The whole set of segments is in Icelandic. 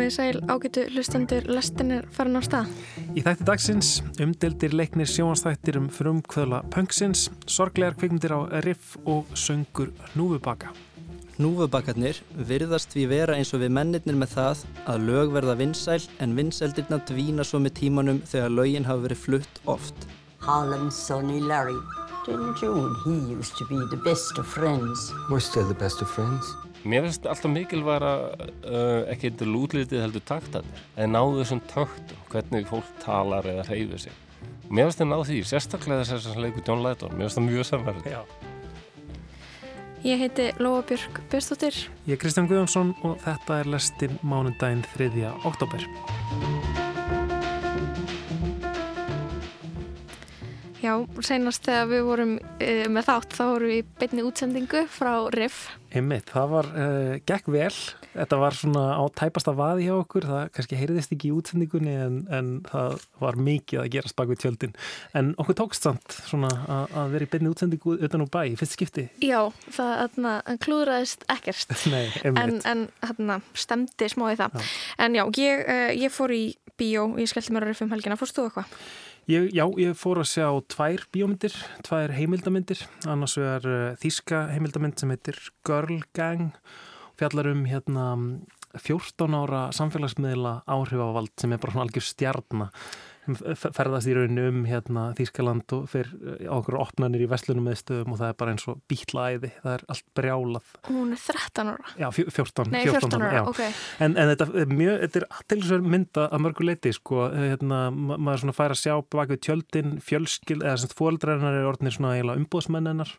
Komið sæl ágætu hlustendur lestin er farin á stað. Í þætti dagsins umdeldir leiknir sjónastættir um frumkvöðla punksins, sorglegar kvikmyndir á riff og söngur núfubaka. Núfubakarnir virðast við vera eins og við mennirnir með það að lög verða vinsæl en vinsældirna dvína svo með tímanum þegar lögin hafa verið flutt oft. Harlem, Sonny, Larry. Didn't you and he used to be the best of friends? We're still the best of friends. Mér finnst alltaf mikilværa uh, ekki eitthvað lútlitið heldur taktanir en náðu þessum töktum, hvernig fólk talar eða hreyfir sig. Mér finnst það náðu því, sérstaklega þess að leiku John Lydon, mér finnst það mjög samverðið. Ég heiti Lóa Björk Björnstóttir. Ég er Kristján Guðjónsson og þetta er lestin mánundaginn 3. oktober. Já, senast þegar við vorum uh, með þátt þá vorum við í beinni útsendingu frá RIF. Einmitt, það var, uh, gekk vel, þetta var svona á tæpasta vaði hjá okkur, það kannski heyriðist ekki í útsendingunni en, en það var mikið að gerast bak við tjöldin. En okkur tókst samt svona að vera í beinni útsendingu utan úr bæ, fyrst skipti. Já, það atna, klúðraðist ekkert, Nei, en, en atna, stemdi smá í það. Já. En já, ég, uh, ég fór í bíó, ég skellti mér á RIF um helgina, fórstu þú eitthvað? Ég, já, ég fór að sjá tvær bíómyndir, tvær heimildamindir, annars vegar uh, þíska heimildamind sem heitir Girl Gang, fjallar um hérna 14 ára samfélagsmiðla áhrifavald sem er bara svona algjör stjarnar ferðast í rauninu um hérna, Þískaland og fyrir á okkur opnarnir í vestlunum með stöðum og það er bara eins og bítlaæði, það er allt brjálað. Hún er 13 ára? Já, 14. Nei, 14, 14 ára, ok. En, en þetta er mjög, þetta er aðtilsverð mynda að mörgu leiti, sko, hérna, maður svona fær að sjá baka við tjöldin, fjölskil, eða semst fóldræðinar er orðinir svona umbóðsmenninar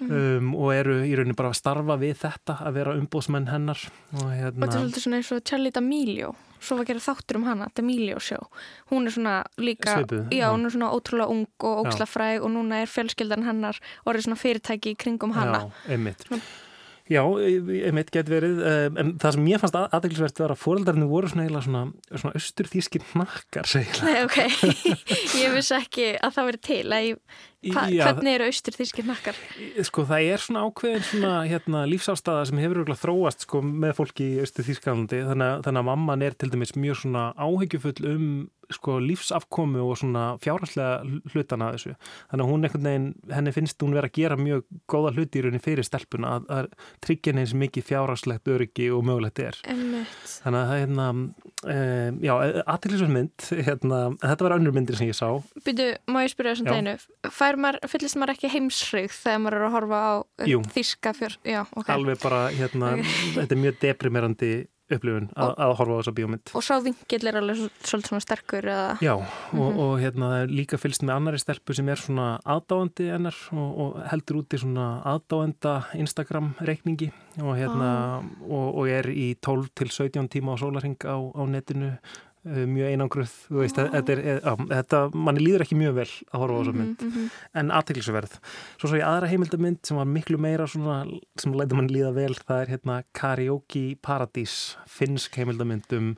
Mm. Um, og eru í rauninni bara að starfa við þetta að vera umbóðsmenn hennar og, hérna... og þetta er svolítið svona eins og Charlie D'Amelio svo var að gera þáttur um hana, D'Amelio sjó hún er svona líka Svipuð, já, hún er svona ótrúlega ung og ógslafræg og núna er fjölskyldan hennar orðið svona fyrirtæki kringum hana. Já, einmitt. Svona... Já, einmitt get verið, en það sem ég fannst aðeinsvert var að fóreldarinn voru svona eiginlega svona, svona austurþískir nakkar, segila. Nei, ok, ég vissi ekki að það verið til, að ég Hva, Já, hvernig eru austurþískir nakkar? Sko það er svona ákveðin svona hérna, lífsástaða sem hefur þróast sko, með fólki í austurþískalandi þannig, þannig að mamman er til dæmis mjög svona áhyggjufull um sko, lífsafkomu og svona fjárhalslega hlutana að þessu. Þannig að hún einhvern veginn, henni finnst hún vera að gera mjög góða hluti í rauninni fyrir stelpuna að, að tryggja henni eins mikið fjárhalslegt öryggi og mögulegt er. Emmett. Þannig að það er hérna, e, já, aðtillisverðmynd, hérna, þetta var önnur myndir sem ég sá. Byrju, má ég spyrja þessum maður, fyllist maður ekki heimsrygg þegar maður er að horfa á Jú. þíska fjör? Já, ok. Alveg bara, hérna, okay. þetta er mjög deprimerandi upplifun að, að horfa á þessa bíómynd og sá vingill er alveg svolítið svona sterkur eða... já og, mm -hmm. og hérna líka fylgst með annari stelpu sem er svona aðdáandi ennar og, og heldur út í svona aðdáenda Instagram reikningi og hérna ah. og, og er í 12 til 17 tíma á sólaring á, á netinu mjög einangruð veist, oh. þetta, er, á, þetta manni líður ekki mjög vel að horfa á þessa mynd mm -hmm. en aðteglisverð svo svo í aðra heimildamind sem var miklu meira svona, sem læti manni líða vel það er hérna Karaoke Paradís finnsk heimildamind um,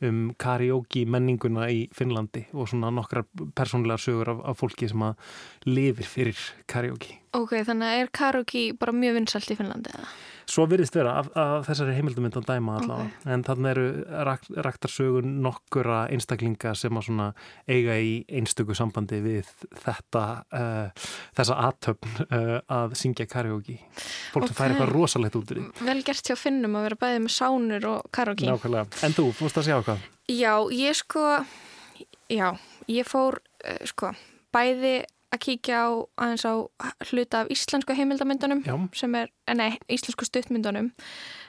um karaoke menninguna í Finnlandi og svona nokkrar persónlegar sögur af, af fólki sem að lifir fyrir karaoke Ok, þannig að er karaoke bara mjög vinsalt í Finnlandi eða? Svo virðist vera af, af þessari heimildamind að dæma allavega, okay. en þannig eru rakt, raktarsögun nokkura einstaklinga sem að svona eiga í einstöku sambandi við þetta uh, þessa aðtöfn uh, að syngja karaoke. Fólk okay. sem fær eitthvað rosalegt út í því. Vel gert hjá finnum að vera bæðið með sánur og karaoke. Nákvæmlega. En þú, fórst að sjá hvað? Já, ég sko já, ég fór uh, sko, bæði að kíkja á aðeins á hluta af íslensku heimildamindunum Já. sem er, nei, íslensku stuttmyndunum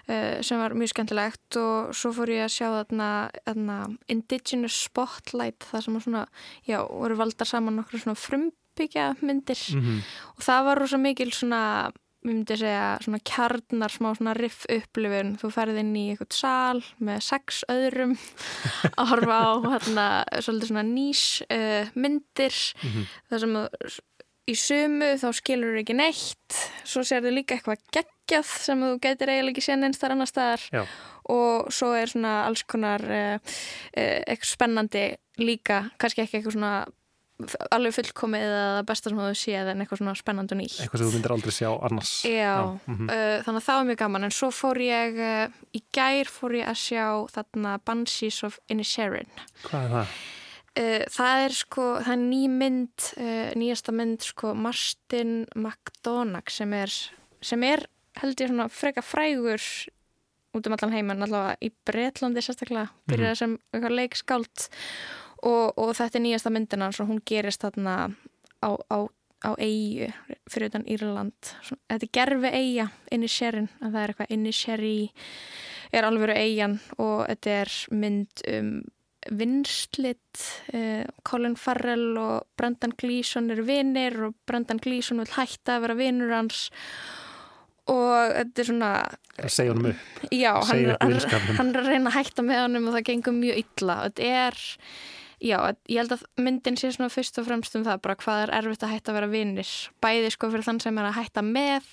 uh, sem var mjög skemmtilegt og svo fór ég að sjá þarna, þarna Indigenous Spotlight það sem var svona, já, voru valdar saman nokkur svona frumbyggja myndir mm -hmm. og það var rosa mikil svona ég myndi segja svona kjarnar smá svona riff upplifun, þú ferði inn í eitthvað sal með sex öðrum að horfa á hérna svolítið svona nýs uh, myndir. Mm -hmm. þar sem í sumu þá skilur þú ekki neitt. Svo sér þú líka eitthvað geggjað sem þú getur eiginlega ekki séð neins þar annar staðar. Já. og svo er svona alls konar uh, uh, eitthvað spennandi líka, kannski ekki eitthvað svona alveg fullkomið eða besta sem þú séð en eitthvað svona spennandi og nýtt Eitthvað sem þú myndir aldrei sjá annars. Já, mhm. uh, þannig að það var mjög gaman en svo fór ég, uh, í gær fór ég að sjá þarna Banshees of Inisherin Hvað er það? uh, það er sko, það er ný mynd uh, nýjasta mynd sko Martin McDonagh sem er sem er held ég svona freka frægur út um allan heimann allavega í Bretlandi sérstaklega byrjaði sem eitthvað leikskált og, og þetta er nýjasta myndina og hún gerist þarna á, á, á eigu fyrir utan Írland þetta er gerfi eiga inn í sérinn að það er eitthvað inn í sérri er alvöru eigan og þetta er mynd um vinslit uh, Colin Farrell og Brendan Gleeson eru vinir og Brendan Gleeson vil hætta að vera vinur hans og þetta er svona Það segja honum upp. Já, hann, hann, hann er að reyna að hætta með honum og það gengur mjög illa. Þetta er, já, ég held að myndin sé svona fyrst og fremst um það bara hvað er erfitt að hætta að vera vinnir. Bæði sko fyrir þann sem er að hætta með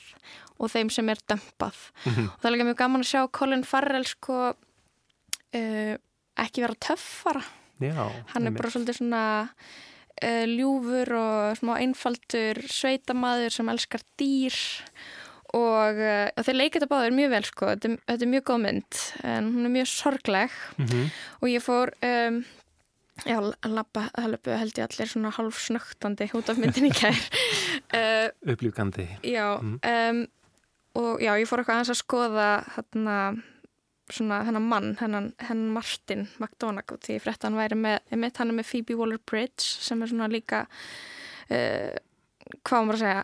og þeim sem er dömpað. Mhm. Og það er líka mjög gaman að sjá Colin Farrell sko uh, ekki vera töffara. Já. Hann er bara svolítið svona uh, ljúfur og smá einfaldur sveitamaður sem elskar dýr og uh, þeir leikir þetta báður mjög vel sko, þetta, er- þetta er mjög góð mynd en hún er mjög sorgleg Mhm. og ég fór um, já, lappa, lappa held ég allir svona hálf snögtandi út af myndin í kær uh, Upplýfgandi. já Mhm. um, og já, ég fór eitthvað aðeins að skoða þarna svona hennan mann, hennan, hennan Martin McDonagh því ég frétta hann væri með, með hann er með Phoebe Waller-Bridge sem er svona líka uh, hvað maður að segja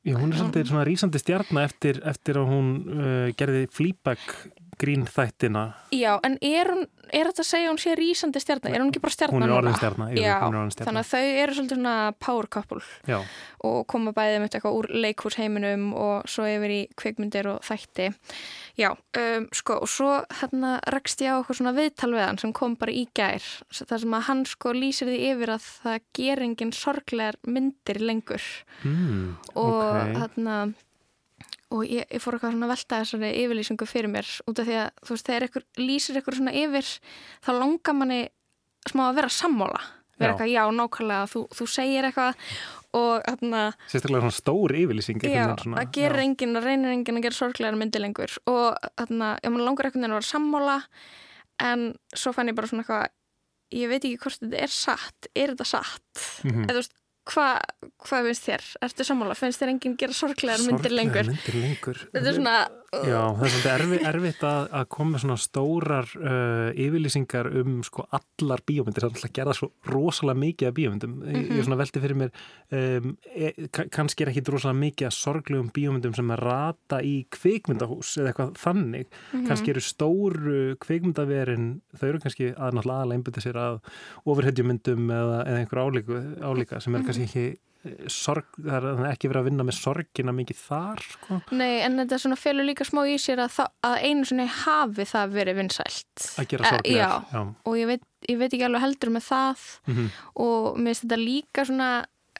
Já, hún er svolítið svona rísandi stjarnar eftir, eftir að hún uh, gerði Fleabag grín þættina. Já, en er, hún, er þetta að segja að hún sé rísandi stjarnar? Er hún ekki bara stjarnar Hún er orðin stjarna. jú, Já, hún er orðin stjarna. þannig að þau eru svolítið svona power couple Já, og koma bæðið með eitthvað úr leikhúsheiminum og svo yfir í kvikmyndir og þætti. Já, um, sko, og svo hérna rekst ég á eitthvað svona viðtal við hann sem kom bara í gær. Það sem að hann sko lýsir því yfir að það ger engin sorglegar myndir lengur mm, og ok. hérna og ég, ég fór eitthvað svona að velta þessari yfirlýsingu fyrir mér út af því að þú veist, þegar ykkur lýsir ykkur svona yfir þá langar manni smá að vera sammála vera Já. eitthvað, já, nákvæmlega, þú, þú segir eitthvað og hérna, Sérstaklega svona stór yfirlýsing. já, svona, það gerir já. enginn það reynir enginn að gera sorglegar myndi lengur og hérna, ég man langar einhvern veginn að vera sammála en svo fann ég bara svona eitthvað ég veit ekki hvort þetta er satt er þetta satt, Mhm. eða þú veist hvað hva finnst þér? Ertu sammála? Finnst þér enginn gera sorglegar myndir Sorglegar lengur? myndir lengur. Þetta er svona Já, það er svolítið erfitt, erfitt að, að koma svona stórar uh, yfirlýsingar um sko allar bíómyndir, það er alltaf að gera svo rosalega mikið af bíómyndum. Mm Mhm. Ég er svona velti fyrir mér, um, e, ka- kannski er ekki rosalega mikið af sorglegum bíómyndum sem að rata í kvikmyndahús eða eitthvað þannig. Mhm. Kannski eru stóru kvikmyndaverin, þau eru kannski að náttúrulega aðlega einbytta sér að ofurhetjumyndum eða, eða einhver álíku, álíka sem er kannski ekki sorg, það er ekki verið að vinna með sorgina mikið þar, sko. Nei, en þetta svona felur líka smá í sér að, það, að einu sinni hafi það verið vinsælt. Að gera Eh, sorglegar. já. já. Og ég veit, ég veit ekki alveg heldur með það Mhm. og mér finnst þetta líka svona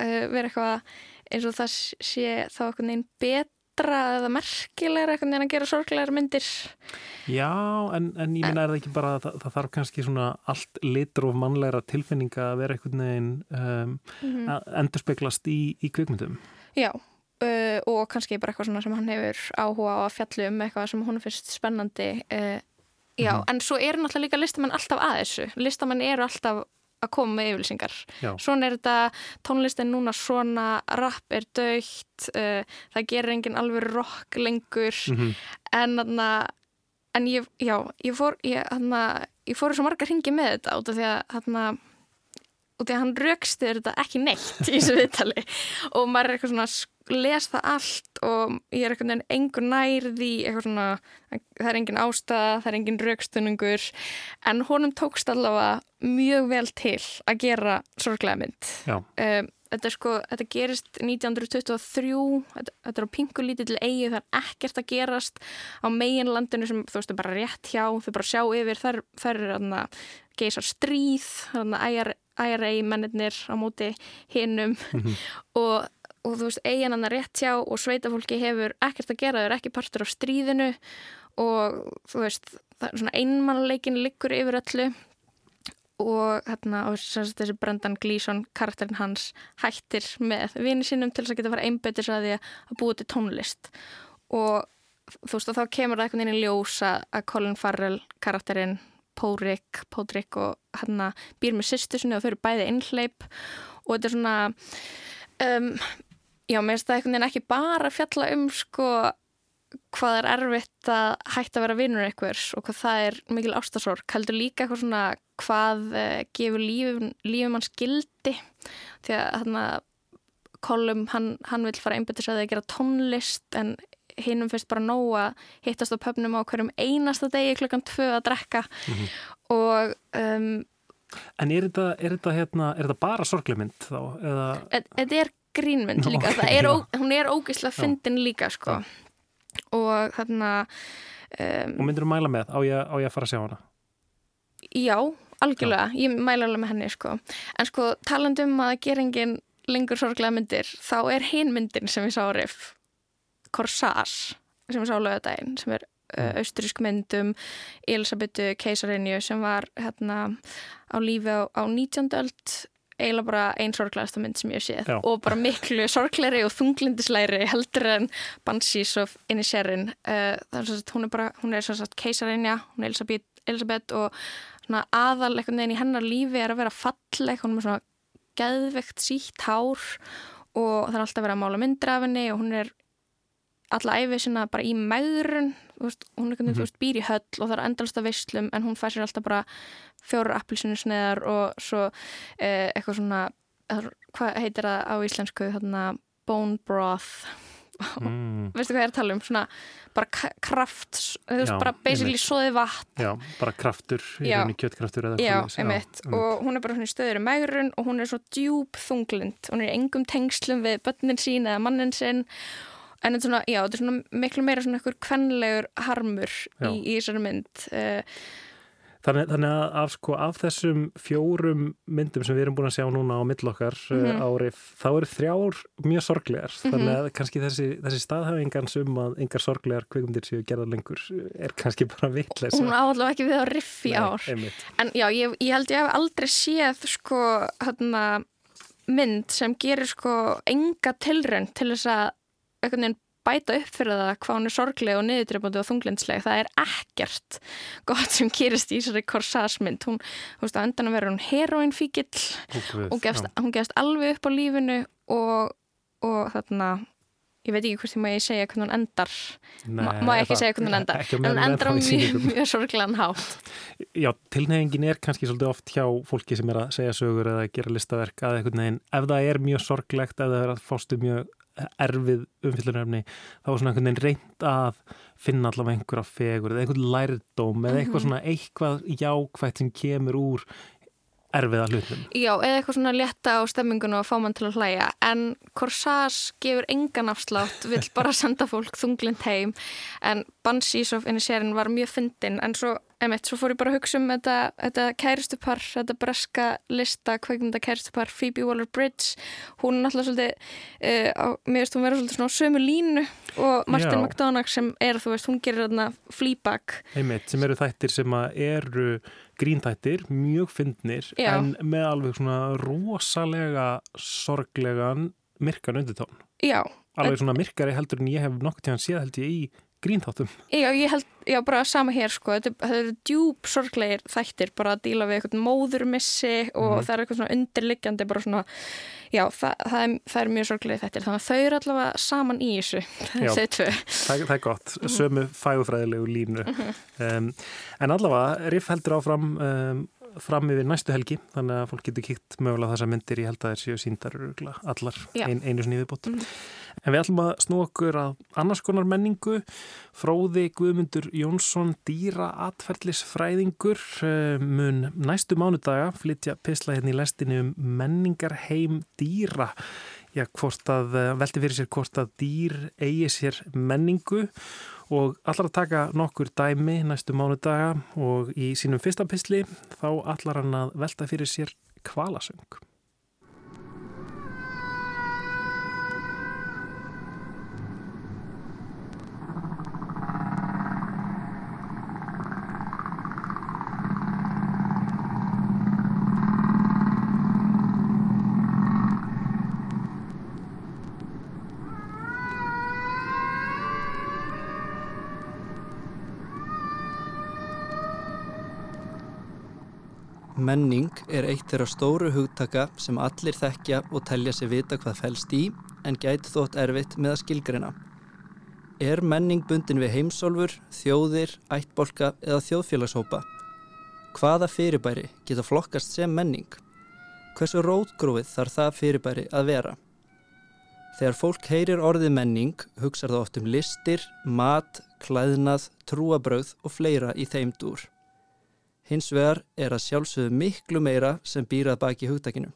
uh, vera eitthvað eins og það sé þá eitthvað neginn betra eða merkilegra eitthvað neginn að gera sorglegar myndir. Já, en, en ég minna er það ekki bara að það, það þarf kannski svona allt litur of mannlegra tilfinninga að vera einhvern veginn um, Mm. að endurspeglast í, í kvikmyndum. Já, uh, og kannski bara eitthvað svona sem hann hefur áhuga á að fjallu um eitthvað sem hún finnst spennandi. Uh, já, Mhm. en svo eru náttúrulega líka listamenn alltaf að þessu. Listamenn eru alltaf að koma með yfirlýsingar. Já. Svona er þetta, tónlistin núna svona, rapp er dögt, uh, það gerir enginn alveg rock lengur, Mm en þarna, en ég, já, ég fór, ég, þarna, ég fór svo margar hringi með þetta út af því að, þarna, út af því að hann rökstur þetta ekki neitt í þessu viðtali og maður er eitthvað svona að les það allt og ég er eitthvað engur nærði, eitthvað svona, það er engin ástæða, það er engin rökstunningur, en honum tókst allavega mjög vel til að gera sorglega mynd. Um, þetta sko, þetta gerist 1923, þetta, þetta er á pingulítill eigi, það er ekkert að gerast á meginlandinu sem þú veist er bara rétt hjá, þau bara sjá yfir þar, þar er þarna geisar stríð þarna IRA, IRA mennirnir á móti hinnum og, og þú veist eigin hann rétt hjá og sveitafólki hefur ekkert að gera, þau eru ekki partur af stríðinu og þú veist það er svona einmannleikin liggur yfir öllu og hérna, og þessi Brendan Gleeson karakterin hans hættir með vini sínum til þess að geta fara einbetis að því að búa til tónlist. Og þú veist og þá kemur það einhvern veginn í ljósa að Colin Farrell karakterin Pórik, Pódrik og hérna býr með sýstu sinni og þau eru bæði innleip og þetta er svona um, já, mér finnst það einhvern veginn ekki bara að fjalla um sko hvað er erfitt að hætta að vera vinnur einhvers og hvað það er mikil ástasorg heldur líka eitthvað svona hvað uh, gefur lífum, lífum hans gildi því að hérna Kolum, hann, hann vil fara einbættis að það að gera tónlist en hinnum finnst bara nóg að hittast á pöfnum á hverjum einasta degi klukkan tvö að drekka mm -hmm. og um, En er þetta, er þetta, hérna, er þetta bara sorglemynd þá? Þetta er grínmynd líka, okay, er ó, hún er ógeðslega fyndin líka sko já. og þarna um, Og myndir þú mæla með, á ég, á ég að fara að sjá hana? Já, algjörlega, já. ég mæla alveg með henni sko en sko talandum að gera engin lengur sorglega myndir, þá er hinn myndin sem við sáum Corsage sem við sáum lögadaginn sem er mm. austrísk myndum Elisabetu Keisarinju sem var hérna á lífi á, á 19. öld eiginlega bara einn sorglegasta mynd sem ég séð. Já. og bara miklu sorglegri og þunglindisleiri heldur en Banshees of Inisherin. Uh, hún er bara, hún er svo sagt Keisarinja hún er Elisabeth, Elisabeth og aðal einhvern veginn í hennar lífi er að vera falleg, hún er svona geðvegt sítt hár og það er alltaf að mála myndir af henni og hún er alla æfið sinna bara í meðrun hún er mm -hmm. býr í höll og það er endalast að veislum en hún fær sér alltaf bara fjóru appilsinu sneðar og svo eh, eitthvað svona hvað heitir það á íslensku þarna, bone broth. Mm. veistu hvað ég er að tala um? Svona bara kraft þú veist bara basically soði vatn. Já, bara kraftur, í rauninni kjöttkraftur já, einmitt, og hún er bara svona stöður í megrun og hún er svo djúb þunglind. Hún er í engum tengslum við börnin sín eða mannin sinn en þetta er svona, já, þetta er svona miklu meira svona einhver kvenlegur harmur í, í þessari mynd uh, Þannig, þannig að af, sko, af þessum fjórum myndum sem við erum búin að sjá núna á millokkar mm -hmm. árið, þá eru þrjár mjög sorglegar. Mm -hmm. Þannig að kannski þessi, þessi staðhæfingans um að yngar sorglegar kvikumdir séu gerða lengur er kannski bara vittleisa. Hún áallega ekki við á riff í ár. Nei, en já, ég, ég held ég hef aldrei séð sko hérna mynd sem gerir sko enga tilrönd til þess að einhvern veginn bæta upp fyrir það hvað hún er sorgleg og niðurdreifandi og þunglindsleg. Það er ekkert gott sem gerist í þessari korsasmynd. Hún, þú veist, á endan að vera hún heroinfíkill og gefst, hún gefst alveg upp á lífinu og, og þarna ég veit ekki hvort því má ég segja hvernig hún endar. Nei, má, ég ekki segja hvernig hún endar? en hún endar á mjög, mjög sorglegan hátt. Já, tilnefingin er kannski svolítið oft hjá fólki sem er að segja sögur eða gera listaverk að eitthvað neginn, ef það er mjög sorglegt, ef það er að fástu mjög erfið umfyllunaröfni þá er svona einhvern veginn reynd að finna allavega einhverja fegur eða einhvern lærdóm eða eitthvað mhm. svona eitthvað jákvægt sem kemur úr erfiða hlutum. Já, eða eitthvað svona leta á stemmingunum og fá mann til að hlæja en Corsage gefur engan afslátt vill bara senda fólk þunglind heim en Banshees of Inisherin var mjög fyndin en svo Emitt, svo fór ég bara að hugsa um þetta, þetta kæristupar, þetta breska lista, kveikmynda kæristupar, Phoebe Waller-Bridge, hún er náttúrulega svolítið, uh, mér veist hún verður svolítið svona á sömu línu og Martin. McDonagh sem er, þú veist, hún gerir þarna Fleabag. Emitt, sem eru þættir sem eru grínþættir, mjög fyndnir, Já. en með alveg svona rosalega sorglegan myrkan undirtón. Já. Alveg svona myrkari heldur en ég hef nokkur tíðan séð held ég í grínþáttum. Já, ég held, já, bara sama hér sko, þetta eru djúb sorglegir þættir, bara að díla við eitthvað móðurmissi og mm. það er eitthvað svona undirliggjandi, bara svona, já, það, það, er, það er mjög sorglegir þættir, þannig að þau eru allavega saman í þessu, þau tvö. Það, það er gott, -hmm. sömu fægufræðilegu línu. Mm -hmm. um, en allavega, Riff heldur áfram um, fram yfir næstu helgi þannig að fólk getur kíkt mögulega þessar myndir ég held að það er séu síndar allar ein, einu snýði bútt mm. En við ætlum að snú okkur að annars konar menningu. Fróði Guðmundur Jónsson dýra atferðlisfræðingur eh, mun næstu mánudaga flytja pisla hérna í lestinu um menningarheim dýra. Já, að, eh, velti fyrir sér hvort að dýr eigi sér menningu. Og allar að taka nokkur dæmi næstu mánudaga og í sínum fyrsta písli þá allar hann að velta fyrir sér kvalasöng. Menning er eitt þeirra stóru hugtaka sem allir þekkja og telja sig vita hvað fælst í en gæti þótt erfitt með að skilgrina. Er menning bundin við heimsólfur, þjóðir, ættbolka eða þjóðfélagshópa? Hvaða fyrirbæri geta flokkast sem menning? Hversu rótgrófið þarf það fyrirbæri að vera? Þegar fólk heyrir orðið menning hugsar það oft um listir, mat, klæðnað, trúabröð og fleira í þeim dúr. Hins vegar er að sjálfsögðu miklu meira sem býrað baki hugtakinu.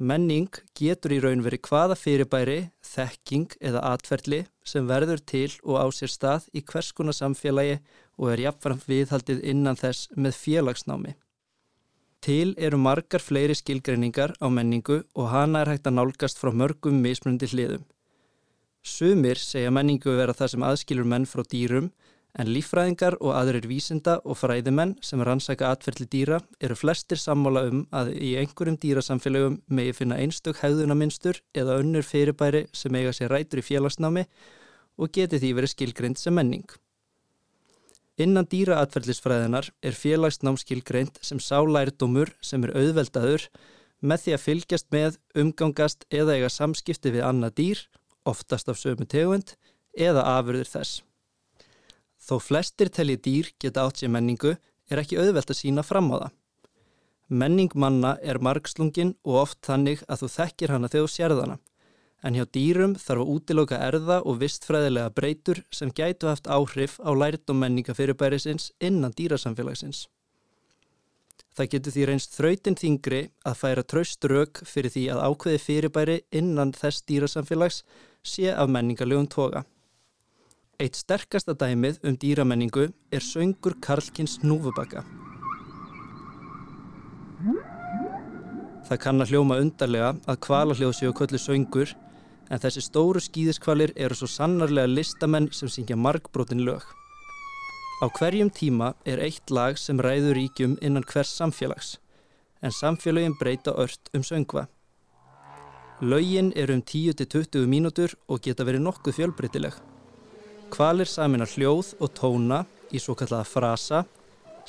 Menning getur í raun verið hvaða fyrirbæri, þekking eða atferðli sem verður til og á sér stað í hverskuna samfélagi og er jafnfram viðhaldið innan þess með félagsnámi. Til eru margar fleiri skilgreiningar á menningu og hana er hægt að nálgast frá mörgum mismundi hliðum. Sumir segja menningu vera það sem aðskilur menn frá dýrum en lífræðingar og aðrir vísinda og fræðimenn sem rannsaka atferðli dýra eru flestir sammála um að í einhverjum dýrasamfélögum megi finna einstök hegðunaminstur eða önnur fyrirbæri sem eiga sér rætur í félagsnámi og geti því verið skilgreind sem menning. Innan dýraatferðlisfræðinar er félagsnám skilgreind sem sálærdumur sem er auðveldaður með því að fylgjast með, umgangast eða eiga samskipti við annað dýr, oftast af sömu tegund, eða afurður þess. Þó flestir telli dýr geta átt sér menningu er ekki auðvelt að sína fram á það. Menning manna er margslungin og oft þannig að þú þekkir hana þegar þú sérðana. En hjá dýrum þarf að útiloka erða og vistfræðilega breytur sem gætu haft áhrif á lært og menningafyrirbærisins innan dýrasamfélagsins. Það getur því reynst þrautin þingri að færa traust rauk fyrir því að ákveði fyrirbæri innan þess dýrasamfélags sé af menningarlegum toga. Eitt sterkasta dæmið um dýramenningu er söngur Karlkins núfubakka. Það kann að hljóma undarlega að kvalarhljóð séu köllu söngur en þessi stóru skýðiskvalir eru svo sannarlega listamenn sem syngja margbrotin lög. Á hverjum tíma er eitt lag sem ræður ríkjum innan hvers samfélags en samfélagin breyta ört um söngva. Laugin eru um 10-20 mínútur og geta verið nokkuð fjölbreytileg. Kvalir samina hljóð og tóna í svo kallaða frasa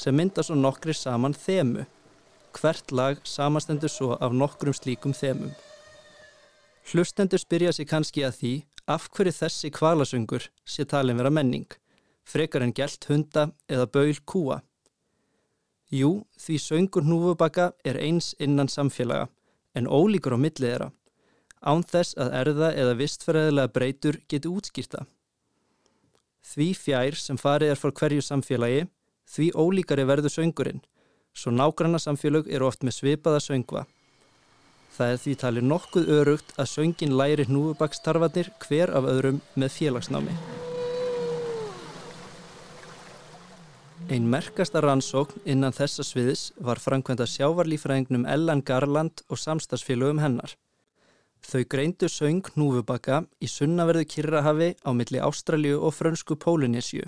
sem mynda svo nokkri saman þemu. Hvert lag samastendur svo af nokkrum slíkum þemum. Hlustendur spyrja sig kannski að því af hverju þessi kvalasöngur sé talin vera menning, frekar en gælt hunda eða baul kúa. Jú, því söngur núfubakka er eins innan samfélaga en ólíkur á millið þeirra, án þess að erða eða vistferðilega breytur geti útskýrta. Því fjær sem farið er frá hverju samfélagi, því ólíkari verður söngurinn, svo nágranna samfélag eru oft með svipaða söngva. Það er því talið nokkuð örugt að söngin læri hnúfubakstarfanir hver af öðrum með félagsnámi. Einn merkasta rannsókn innan þessa sviðis var framkvæmda sjávarlífræðingnum Ellen Garland og samstagsfélögum hennar. Þau greindu söng Núfubakka í sunnaverðu Kirrahafi á milli Ástralju og frönsku Pólinesju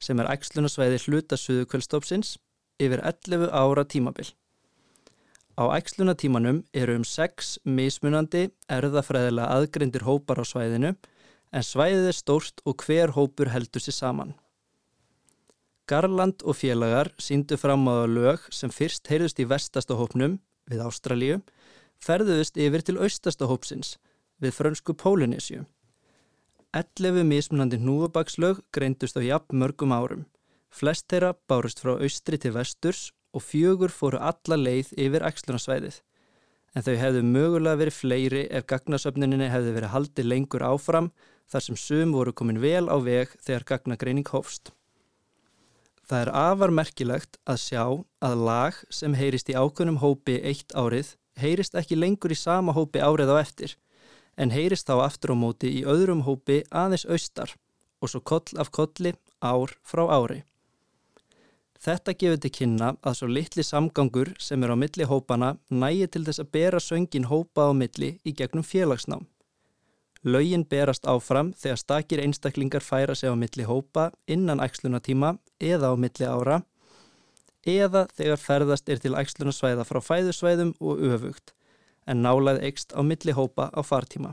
sem er ægslunasvæði hlutasuðu kvöldstofsins yfir 11 ára tímabil. Á ægslunatímanum eru um 6 mismunandi erðafræðilega aðgreindir hópar á svæðinu en svæðið er stórt og hver hópur heldur sér saman. Garland og félagar síndu fram á lög sem fyrst heyrðust í vestasta hópnum við Ástralju ferðuðist yfir til austasta hópsins við frönsku Pólinesju. 11 mismunandi núfabakslög greindust á jafn mörgum árum. Flest þeirra bárust frá austri til vesturs og fjögur fóru alla leið yfir ækslunarsvæðið. En þau hefðu mögulega verið fleiri ef gagnasöfnuninni hefðu verið haldið lengur áfram þar sem sum voru komin vel á veg þegar gagnagreining hófst. Það er afar merkilegt að sjá að lag sem heyrist í ákveðnum hópi eitt árið heyrist ekki lengur í sama hópi árið á eftir en heyrist þá aftur á móti í öðrum hópi aðeins austar og svo koll af kolli ár frá ári. Þetta gefur til kynna að svo litli samgangur sem er á milli hópana nægi til þess að bera söngin hópa á milli í gegnum félagsnám. Laugin berast áfram þegar stakir einstaklingar færa sig á milli hópa innan ækslunatíma eða á milli ára eða þegar ferðast er til ægslunarsvæða frá fæðusvæðum og öfugt en nálaði eikst á milli hópa á fartíma.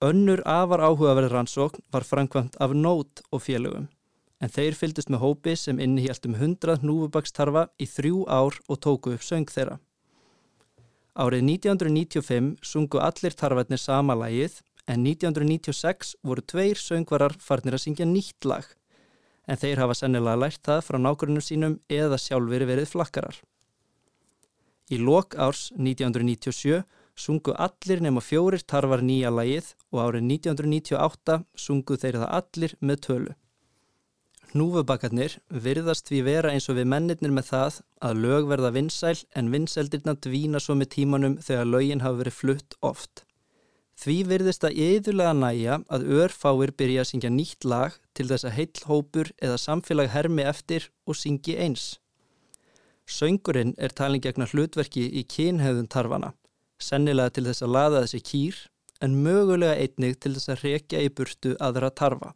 Önnur afar áhugaverð rannsókn var framkvæmt af nót og félögum. en þeir fyldust með hópi sem innihjalt um 100 núfubakstarfa í þrjú ár og tóku upp söng þeirra. Árið 1995 sungu allir tarfarnir sama lagið en 1996 voru tveir söngvarar farnir að syngja nýtt lag en þeir hafa sennilega lært það frá nákvæmum sínum eða sjálfur verið flakkarar. Í lok árs 1997 sungu allir nema fjórir tarfar nýja lagið og árið 1998 sungu þeir það allir með tölu. Hnúfubakarnir virðast því vera eins og við mennirnir með það að lög verða vinsæl en vinseldirna dvína svo með tímanum þegar lögin hafa verið flutt oft. Því virðist að yðurlega næja að örfáir byrja að syngja nýtt lag til þess að heill hópur eða samfélag hermi eftir og syngi eins. Söngurinn er talin gegna hlutverki í kynhefðun tarfana, sennilega til þess að laða þessi kýr en mögulega einnig til þess að rekja í burtu aðra tarfa.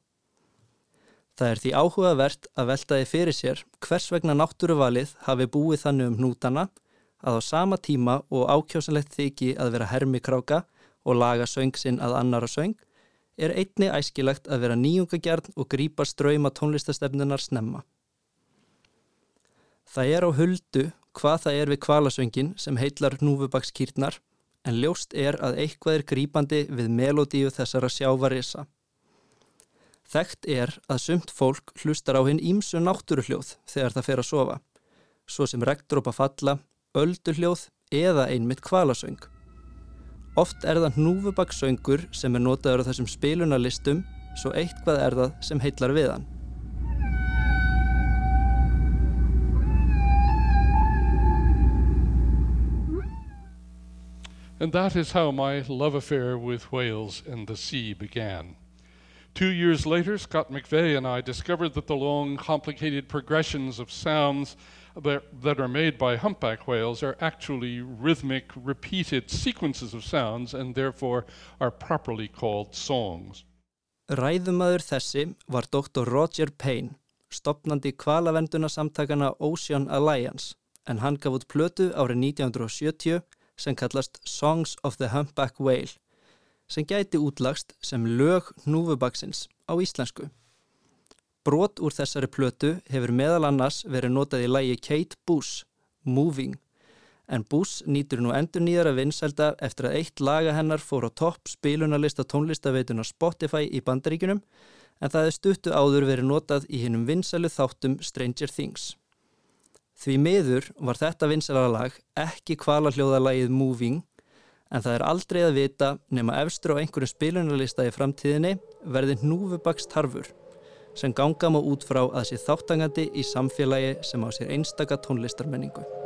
Það er því áhugavert að veltaði fyrir sér hvers vegna náttúruvalið hafi búið þannig um hnútana að á sama tíma og ákjósanlegt þykji að vera hermikráka og laga söng sinn að annara söng er einni æskilagt að vera nýjungagjarn og grípa ströyma tónlistastefnunar snemma. Það er á huldu hvað það er við kvalasöngin sem heitlar núfubakskýrnar en ljóst er að eitthvað er grípandi við melodíu þessara sjávarisa. Þekkt er að sumt fólk hlustar á hinn ímsu náttúruhljóð þegar það fer að sofa, svo sem regndrópa falla, ölduhljóð eða einmitt kvalasöng. Oft er það sem er notaður á þessum spilunarlistum, svo er það sem heitlar við hann. And that is how my love affair with whales and the sea began. Two years later, Scott McVeigh and I discovered that the long, complicated progressions of sounds that are made by humpback whales are actually rhythmic, repeated sequences of sounds and therefore are properly called songs. Ræðumæður þessi var Dr. Roger Payne, stopnandi kvalavenduna samtakana Ocean Alliance, en hann gaf út plötu árið 1970 sem kallast Songs of the Humpback Whale sem gæti útlagst sem lög hnúfubaksins á íslensku. Brot úr þessari plötu hefur meðal annars verið notað í lægi Kate Bush, Moving, en Bush nýtur nú endur nýjara vinsælda eftir að eitt laga hennar fór á topp spilunarlista tónlistaveituna Spotify í bandaríkunum, en það er stuttu áður verið notað í hinnum vinsælu þáttum Stranger Things. Því miður var þetta vinsælara lag ekki kvala hljóðalagið Moving, en það er aldrei að vita nema efstur á einhverju spilunarlista í framtíðinni verði hnúfubakst harfur sem ganga má út frá að sé þáttangandi í samfélagi sem á sér einstaka tónlistarmenningu.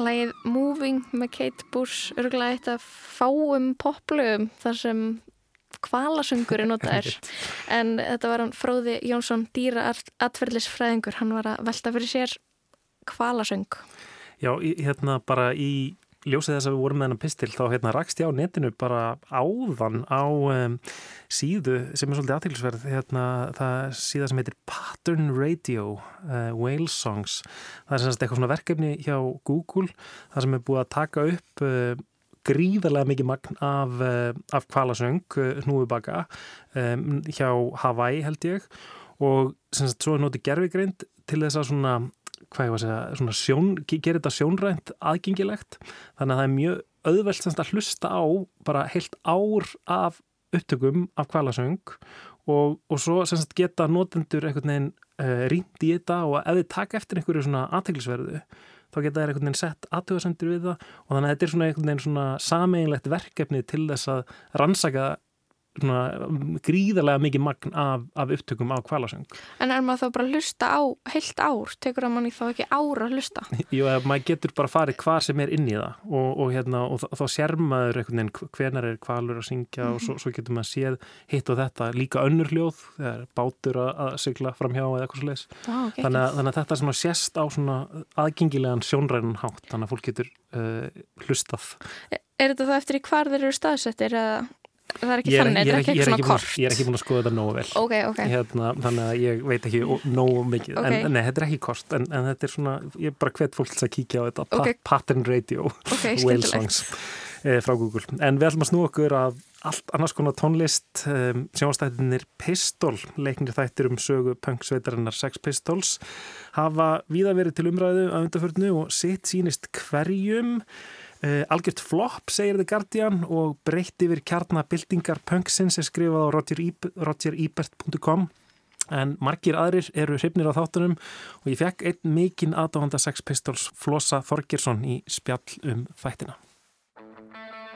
Lægið Moving með Kate Bush örgulega eitt af fáum poplugum þar sem kvalasöngur er notaður. En þetta var hann Fróði Jónsson dýra atverðlisfræðingur hann var að velta fyrir sér kvalasöng. Já, hérna bara í ljósið þess að við vorum með hennar pistil þá hérna rakst ég á netinu bara áðan á um, síðu sem er svolítið aðtilsverð hérna, það síða sem heitir Pattern Radio uh, Whale Songs. Það er semst eitthvað svona verkefni hjá Google það sem er búið að taka upp uh, gríðarlega mikið magn af, uh, af kvalasöng hnúubaka um, hjá Hawaii held ég. Og semst svo er notið gerfigreind til þess að svona hvað ég var að segja, svona sjón, gerir þetta sjónrænt aðgengilegt. Þannig að það er mjög auðvelt semst að hlusta á bara heilt ár af upptökum af kvalasöng og, og svo semst geta notendur einhvern veginn uh, rýnd í þetta og ef þið taka eftir einhverju svona aðteglisverðu þá geta þær einhvern veginn sett aðtöðasendur við það. Og þannig að þetta er svona einhvern veginn svona sameinlegt verkefni til þess að rannsaka gríðarlega mikið magn af, af upptökum á kvalasöng. En er maður þá bara að hlusta á heilt ár? Tekur það manni þá ekki ára að hlusta? Jú, maður getur bara farið hvað sem er inn í það og, og, hérna, og þá sér maður einhvern veginn hvenar er kvalur að syngja mm -hmm. og svo, svo getur maður séð hitt og þetta líka önnur hljóð, þegar bátur að, að sykla fram hjá eða eitthvað svo leiðis. Okay, þannig, þannig að þetta sem að sést á svona aðgengilegan sjónræðan hátt, þannig að fólk getur uh, hlustað. Er, er þetta þá eftir í hvar þeir eru staðsettir eða það er ekki þannig, þetta er ekki eitthvað svona kort. ég er ekki búin að skoða þetta nógu vel. Okay, okay. Hérna, þannig að ég veit ekki nógu mikið. Okay. en nei, þetta er ekki kort en, en þetta er svona, ég er bara hvet fólk að kíkja á þetta. Pattern Radio. Whale Songs eh, frá Google. En við ætlum að snú okkur að allt annars konar tónlist um, sjónastættinir Pistol leiknir þættir um sögu punksveitarinnar Sex Pistols hafa víða verið til umræðu að undarförnu og sitt sínist hverjum algjört flop, segir The Guardian og breytt yfir kjarnabildingar punksins er skrifað á rogerebert.com en margir aðrir eru hrifnir á þáttunum og ég fekk einn mikinn aðdáhanda Sex Pistols Flosa Þorgirsson í spjall um þættina.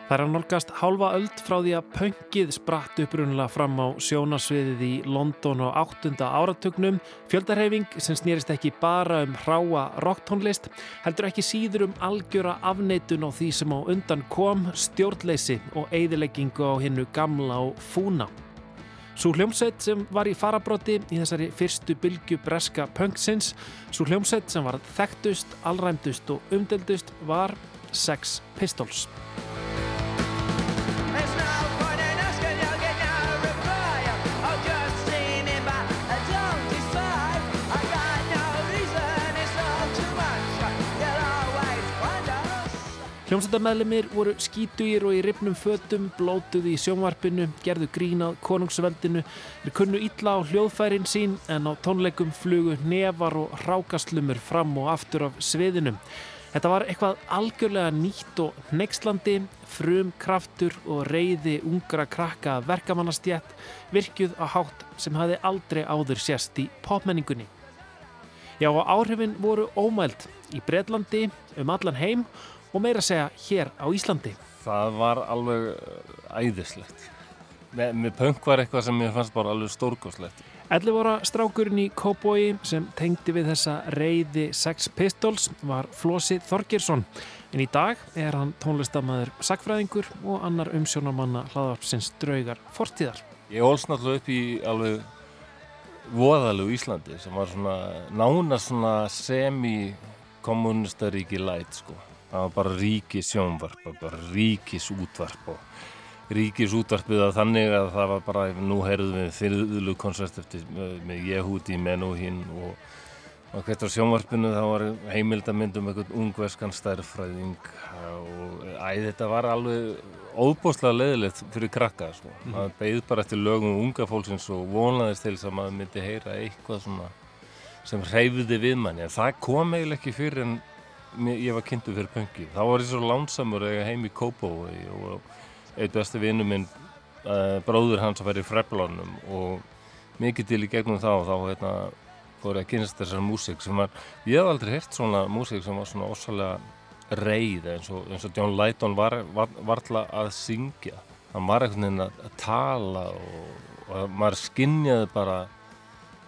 Það er að nálgast hálfa öld frá því að pöngið spratt upprunnulega fram á sjónasviðið í London á áttunda áratugnum, fjöldarhefing sem snýrist ekki bara um hráa rocktónlist, heldur ekki síður um algjöra afneitun á því sem á undan kom, stjórnleysi og eigðileggingu á hinnu gamla og fúna. Svo hljómsveit sem var í farabróti í þessari fyrstu bylgu breska pöngsins, svo hljómsveit sem var þekktust, allræmdust og umdeldust var Sex Pistols. Hljómsættamæðlimir voru skítugir og í ripnum fötum, blótuð í sjónvarpinu, gerðu grínað konungsveldinu, er kunnu illa á hljóðfærin sín en á tónleikum flugu nefar og rákaslumur fram og aftur af sviðinu. Þetta var eitthvað algjörlega nýtt og neykslandi, frum kraftur og reyði ungra krakka verkamannastjætt virkjuð á hátt sem hafi aldrei áður sérst í popmenningunni. Já, áhrifin voru ómælt í Breitlandi, um allan heim og meira að segja hér á Íslandi. Það var alveg uh, æðislegt. Með, með punk var eitthvað sem ég fannst bara alveg stórgóðslegt. 11 ára strákurinn í Kóboi sem tengdi við þessa reyði Sex Pistols var Flósi Þorgirsson en í dag er hann tónlistamæður sakfræðingur og annar umsjónarmanna hlaðarpsins draugar fortíðar. Ég ólst náttúrulega upp í alveg voðalegu Íslandi sem var svona nána svona semi-kommunistaríki læt sko það var bara ríkis sjónvarp bara ríkis útvarp og ríkis útvarpið að þannig að það var bara, nú heyrðum við þyrðulu konsert eftir með Jehudi Menuhin og og hvert á sjónvarpinu þá var heimildamindum eitthvað ungverskan stærfræðing og æði þetta var alveg óbúslega leðilegt fyrir krakka sko. mm. maður beigð bara eftir lögum unga fólksins og vonaðist til þess að maður myndi heyra eitthvað svona sem hreyfiði við manni en það kom eiginlega ekki fyrir en ég var kynntu fyrir punki þá var ég svo lánsamur eða heim í Kópavói og eitt besti vinnu minn uh, bróður hans að vera í Freblónum og mikið til í gegnum þá þá hérna, fór ég að kynast þessar músík sem var, ég hef aldrei hirt svona músík sem var svona ósalega reið eins og, eins og John Lydon var, var, varla að syngja. Hann var einhvern veginn að, að tala og, og maður skinnjaði bara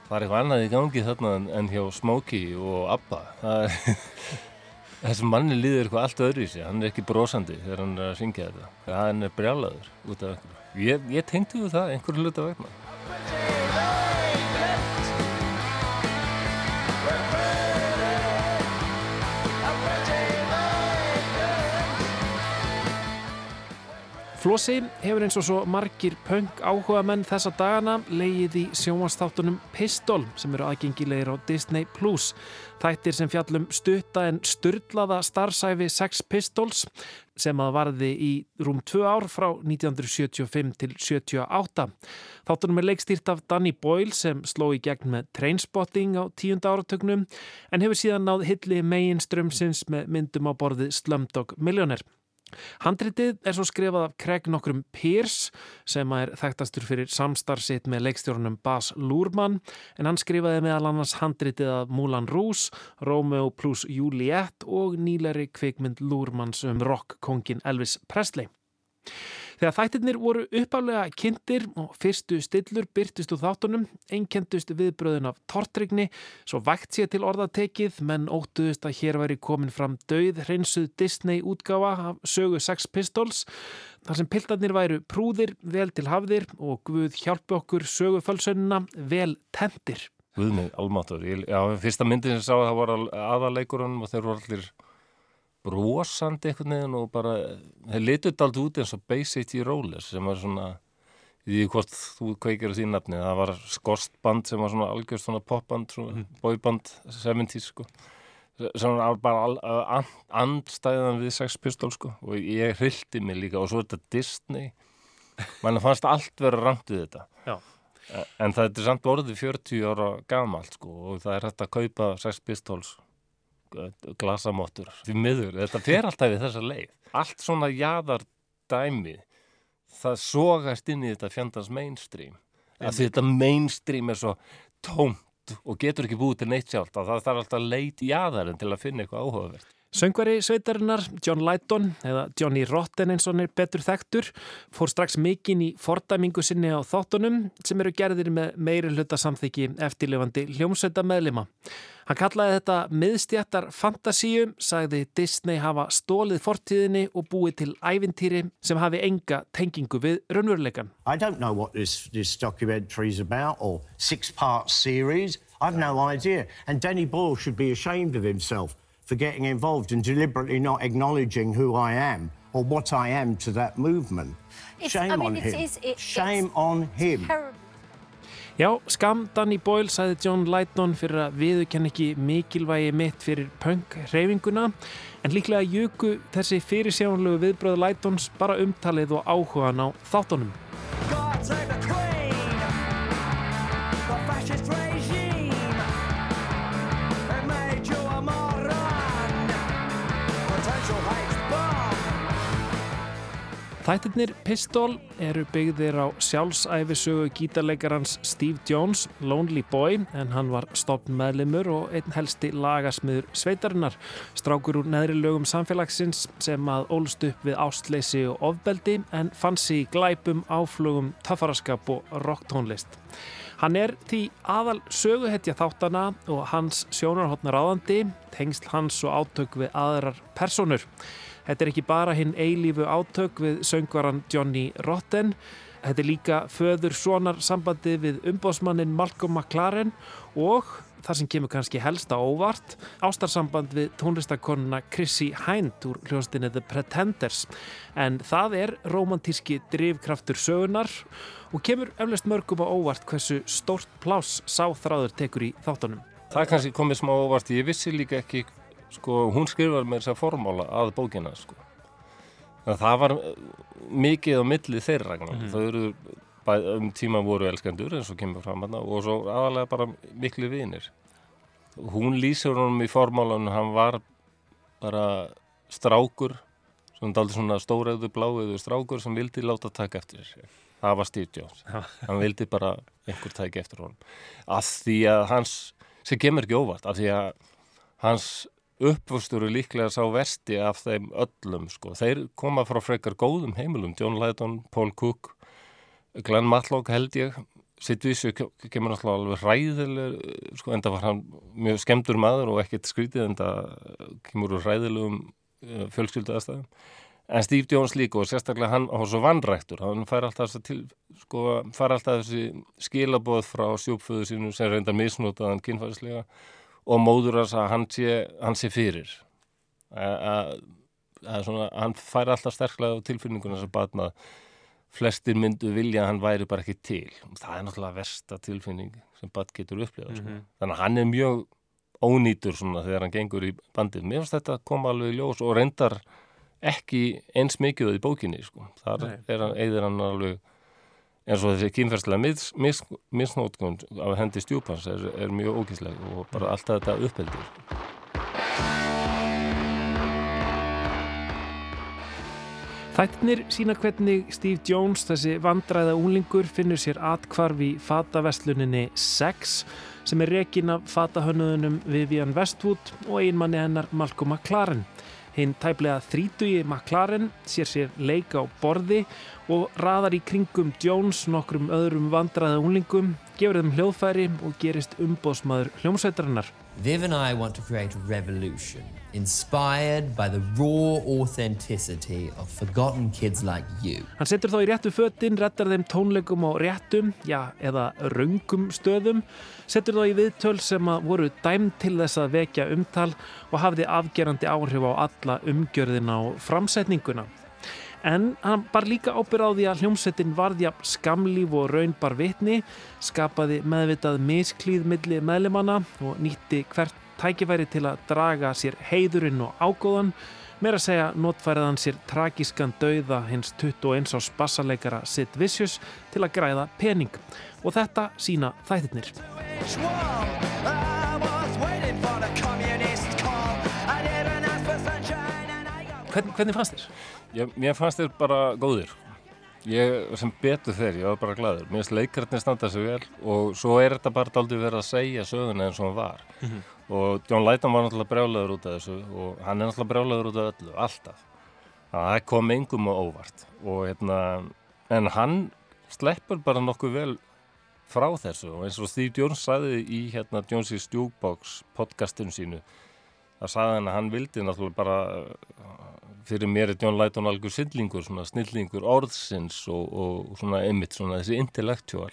það er eitthvað annað í gangi þarna en hjá Smokey og Abba. Það er Þessi manni líður eitthvað allt öðru í sig, hann er ekki brosandi þegar hann er að syngja þetta. Hann er brjálaður út af einhverju. Ég, ég tengdi við það einhverju hluta vegna. Flossi hefur eins og svo margir punk áhuga menn þessa dagana leið í sjónvastáttunum Pistol sem eru aðgengilegir á Disney. Þættir sem fjallum stutta en styrlaða starfsæfi Sex Pistols sem að varði í rúm 2 ár frá 1975 til 78. Þáttunum er leikstýrt af Danny Boyle sem sló í gegn með Trainspotting á tíunda áratögnum en hefur síðan náð hilli meginströmsins með myndum á borði Slumdog Millionaire. Handritið er svo skrifað af Craig nokkrum Pierce sem er þekktastur fyrir samstarfsitt með leikstjórnum Bas Luhrmann en hann skrifaði meðal annars handritið af Moulin Rouge, Romeo plus Juliet og nýleri kvikmynd Luhrmanns um rockkongin Elvis Presley. Þegar þættirnir voru uppálega kynntir og fyrstu stillur byrtist úr þáttunum, einkendust viðbröðun af tortrygni, svo vægt sér til orðatekið, menn óttuðust að hér væri komin fram döið hreinsuð Disney útgáfa af sögu Sex Pistols, þar sem piltarnir væru prúðir, vel til hafðir og Guð hjálpi okkur sögufölsönuna vel tendir. Guð mig, almatur. Ég, já, fyrsta myndin sem sá að það var aðaleikurunum og þeir voru allir brosandi einhvern veginn og bara, þeir litut allt út eins og Basic í Rollers sem var svona, ég veit hvort þú kveikir á því nafni, það var skostband sem var svona algjörst svona popband, svona mm. boyband 70's sko svona bara al, and, andstæðan við Sex Pistols sko og ég hrildi mig líka og svo er þetta Disney mann fannst allt vera rangt við þetta Já. en það er samt orðið 40 ára gamalt sko og það er hægt að kaupa Sex Pistols glasamottur. Því miður, þetta fer alltaf við þessa leið. Allt svona jaðar dæmi það sogast inn í þetta fjandans mainstream. Að þetta mainstream er svo tómt og getur ekki búið til neitt sjálft að það þarf alltaf leit jaðarinn til að finna eitthvað áhugavert Söngvari sveitarinnar John Lydon eða Johnny Rotten eins og hann er betur þekktur fór strax mikinn í fordæmingu sinni á þáttunum sem eru gerðir með meiri hluta samþyggi eftirlifandi hljómsveita meðlima. Hann kallaði þetta miðstjættar fantasíu, sagði Disney hafa stólið fortíðinni og búið til ævintýri sem hafi enga tengingu við raunveruleikan. I don't know what this, this documentary is about or six-part series. I've no idea. And Danny Boyle should be ashamed of himself for getting involved and deliberately not acknowledging who I am or what I am to that movement. It's- Shame I mean, on it's- him. it's- it- Shame it's on him. Terrible. Já, skam Danny Boyle sagði John Lydon fyrir að viðurkenn ekki mikilvægi mitt fyrir punk-hreyfinguna en líklega jöku þessi fyrirsjánlegu viðbröð Lydons bara umtalið og áhugan á þáttunum. Þættirnir Pistol eru byggðir á sjálfsæfisögu gítarleikarans Steve Jones, Lonely Boy, en hann var stopn meðlimur og einn helsti lagasmiður sveitarinnar, strákur úr neðri lögum samfélagsins sem að ólst upp við ástleysi og ofbeldi en fann sig í glæpum, áflugum, töffaraskap og rocktónlist. Hann er því aðal söguhetja þáttana og hans sjónarhóttnar áðandi, tengsl hans og átök við aðrar personur. Þetta er ekki bara hinn eilífu átök við söngvaran Johnny Rotten, þetta er líka föður sonar sambandi við umbóðsmannin Malcolm McLaren og það sem kemur kannski helst á óvart, ástarsamband við tónlistakonuna Chrissy Hind úr hljóstinni The Pretenders. En það er romantíski drivkraftur sögunar og kemur eflust mörgum á óvart hversu stórt plás sáþráður tekur í þáttunum. Það er kannski komið smá óvart, ég vissi líka ekki, sko, hún skrifar með þess að formála að bókina, sko. Það var eh, mikið á milli þeirra, mm þau eru um tíma voru elskendur eins og kemur fram hana og svo aðalega bara miklu vinir. Hún lýsir honum í formálanum, hann var bara strákur, svona daldi svona stóraðu bláuðu strákur sem vildi láta taka eftir sér. Það var Steve Jones. Hann vildi bara einhver tæki eftir honum. Að því að hans, sem kemur ekki óvart, að því að hans uppvöstur er líklega sá versti af þeim öllum, sko. Þeir koma frá frekar góðum heimilum, John Lydon, Paul Cook, Glenn Matlock held ég, Sidvísu kemur náttúrulega alveg hræðileg sko, enda var hann mjög skemmtur maður og ekkert skrítið enda kemur úr hræðilegum uh, fjölskyldu aðstæðum. En Steve Jones líka og sérstaklega hann var svo vannræktur hann fær alltaf, til, sko, fær alltaf þessi skilaboð frá sjúpföðu sínu sem reyndar misnotaðan kynfæðislega og móður hans að hann sé, hann sé fyrir. Að, að, að hann fær alltaf sterklega á tilfinninguna sem batna flestir myndu vilja að hann væri bara ekki til. Það er náttúrulega versta tilfinning sem bat getur upplifað sko. þannig að hann er mjög ónýtur svona þegar hann gengur í bandið. Mér finnst þetta koma alveg í ljós og reyndar ekki eins mikið í bókinni sko. þar er hann, eigðir hann alveg eins og þessi kynferðslega mis, mis, misnótkun af hendi stjúpans er, er mjög ógísleg og bara alltaf þetta uppheldir sko. Þættinir sína hvernig Steve Jones, þessi vandræða úlingur, finnur sér atkvarf í fataversluninni Sex sem er rekin af fatahönnuðunum Vivian Westwood og einmanni hennar Malcolm McLaren. Hinn tæplega þrítugi McLaren sér sér leik á borði og raðar í kringum Jones nokkrum öðrum vandræða úlingum, gefur þeim hljóðfæri og gerist umbóðsmaður hljómsveitarinnar. Viv and I want to create a revolution inspired by the raw authenticity of forgotten kids like you. Hann setur þá í réttu fötin, rettar þeim tónleikum á réttum, já, eða raungum stöðum, setur þá í viðtöl sem að voru dæm til þess að vekja umtal og hafði afgerandi áhrif á alla umgjörðina og framsetninguna. En hann bar líka ábyrð á því að hljómsettin varðja skamlíf og raunbar vitni, skapaði meðvitað misklíð milli meðlimanna og nýtti hvert tækifæri til að draga sér heiðurinn og ágóðan, meira að segja notfærið hann sér tragískan dauða hins 21 ás bassaleikara Sid Vicious til að græða pening. Og þetta sína þættirnir. Hvern, hvernig fannst þér? Ég, mér fannst þér bara góðir. Ég sem betur þeir, ég var bara gladur mér finnst leikarnir standa sig vel og svo er þetta bara aldrei verið að segja söguna eins og hann var. Og John Lydon var náttúrulega brjálaður út af þessu og hann er náttúrulega brjálaður út af öllu, alltaf. Að það kom engum á óvart og hérna, en hann sleppur bara nokkuð vel frá þessu. Og eins og Steve Jones sagði í hérna Jones's Jukebox podcastinu sínu það sagði hann að hann vildi náttúrulega bara fyrir mér er John Lydon algjör sindlingur, svona snillingur orðsins og, og svona einmitt svona þessi intellektual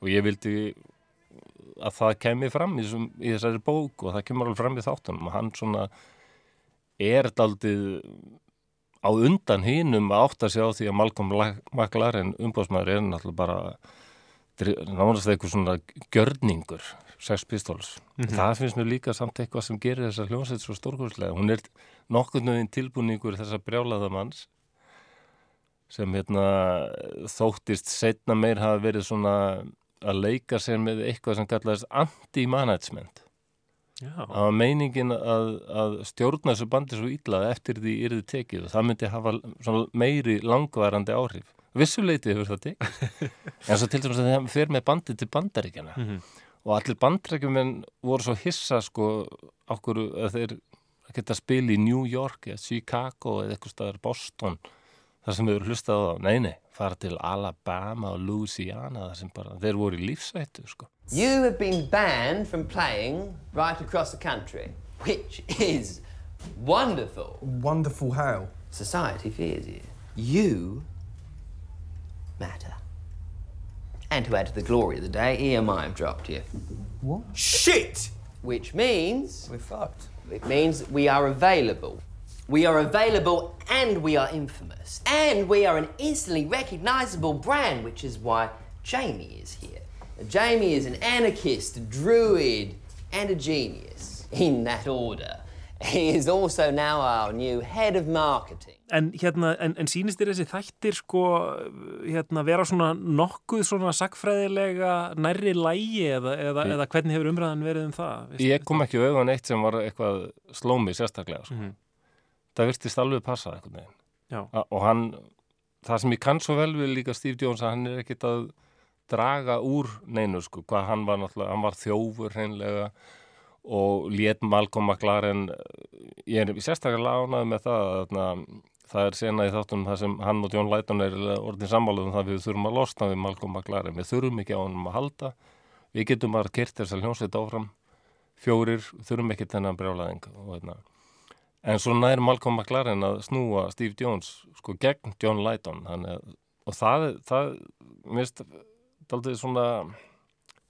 og ég vildi að það kemi fram í, þessum, í þessari bók og það kemur alveg fram í þáttunum. Og hann svona er daldið á undan hinum að átta sig á því að Malcolm McLaren umbásmaður er náttúrulega bara nánast eitthvað svona gjörningur Sex Pistols. Það finnst mér líka samt eitthvað sem gerir þessa hljómsveit svo stórkurslega hún er nokkurn veginn tilbúningur þessa brjálaða manns sem hérna þóttist setna meir hafa verið svona að leika sér með eitthvað sem kallaðist anti-management. Var meiningin að, að stjórna þessu bandi svo illa að eftir því yrði tekið og það myndi hafa meiri langvarandi áhrif vissuleiti hefur það tekið en svo til dæmis að það fer með bandið til bandaríkjana og allir bandaríkjumenn voru svo hissa sko okkur að þeir geta spila í New York eða Chicago eða eitthvað staðar Boston þar sem þeir hlustað á það nei nei, fara til Alabama og Louisiana þar sem bara, þeir voru í lífsættu sko You have been banned from playing right across the country, which is wonderful. Wonderful how? Society fears you. You matter. And to add to the glory of the day, EMI have dropped you. What? Shit! Which means We're fucked. it means we are available. We are available and we are infamous. And we are an instantly recognizable brand, which is why Jamie is here. Jamie is an anarchist, a druid, and a genius, in that order. He is also now our new head of marketing. En, hérna, en, en sýnist þér þessi þættir sko, hérna, vera svona nokkuð svona sagfræðilega nærri lægi eða, eða, eða hvernig hefur umræðan verið um það? Veistu? Ég kom ekki auðvitað neitt sem var eitthvað slómi sérstaklega sko. það virtist alveg passa eitthvað neginn Já. og hann, það sem ég kann svo vel við líka Steve Jones að hann er ekkit að draga úr neinu sko, hvað hann var náttúrulega, hann var þjófur hreinlega og lét Malcolm McLaren ég er sérstaklega lánaði með það að það er sena í þáttunum það sem hann og John Lydon er orðin sammáluð um það við þurfum að losna við Malcolm McLaren. Við þurfum ekki á honum að halda. Við getum bara kyrt þess að hljómsveit áfram. Fjórir, þurfum ekki þennan brjálæðing hérna. En svo nær Malcolm McLaren að snúa Steve Jones sko gegn þannig, að- og það, það finnst daldið svona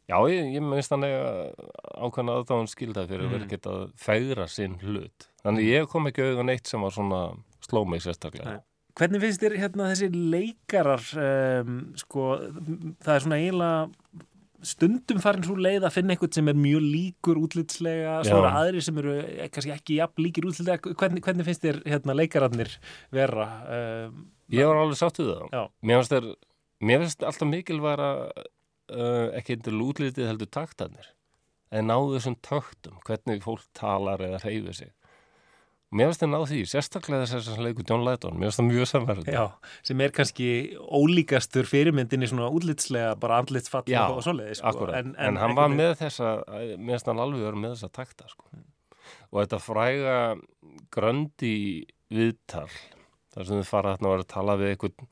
já, ég, ég minnst hann eiga ákveðna aðdáðan skilda fyrir að vera ekki að fæðra sinn hlut. Þannig ég kom ekki auðvitað neitt sem var svona sló mig sérstaklega Hvernig finnst þér hérna þessi leikarar um, sko, það er svona eiginlega stundum farin svo leið að finna einhvern sem er mjög líkur útlitslega svo Já. eru aðrir sem eru eh, kannski ekki jafn líkir útlitslega hvernig, hvernig finnst þér hérna leikararnir vera um, Ég var alveg sátt við það. Já. Mér finnst, þér, mér finnst alltaf mikilværa uh, ekki endur lútlítið heldur taktanir. En náðu þessum taktum, hvernig fólk talar eða hreyfir sig. Mér finnst þér náðu því, sérstaklega þess að leikur John Lydon, mér finnst það mjög samverðið. Já, sem er kannski ólíkastur fyrirmyndinni svona útlitslega bara andlitsfall Já, og svoleiði sko. akkurat. En, hann var einhvern veginn- með þessa, mér finnst hann alveg verið með þessa takta, sko. Og þetta fræga gröndi viðtal, þar sem þið fara þarna að vera að tala við einhvern,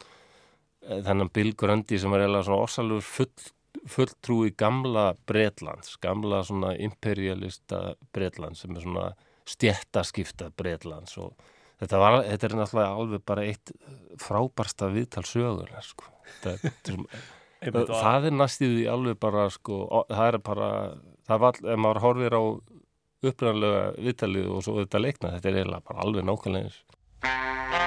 eh, þennan Bill Grundy sem er eiginlega svona orsalur full, fulltrúi gamla Bretlands, gamla svona imperialista Bretlands sem er svona stjættaskipta Bretlands og þetta, var, þetta er náttúrulega alveg bara eitt frábarsta viðtal sögunar, sko. Þetta, þetta er, Einmitt, og- það er næstíð í alveg bara sko, það er bara það var, ef maður horfir á upprænlega viðtalið og svo þetta leikna þetta er eiginlega bara alveg nákvæmlega eins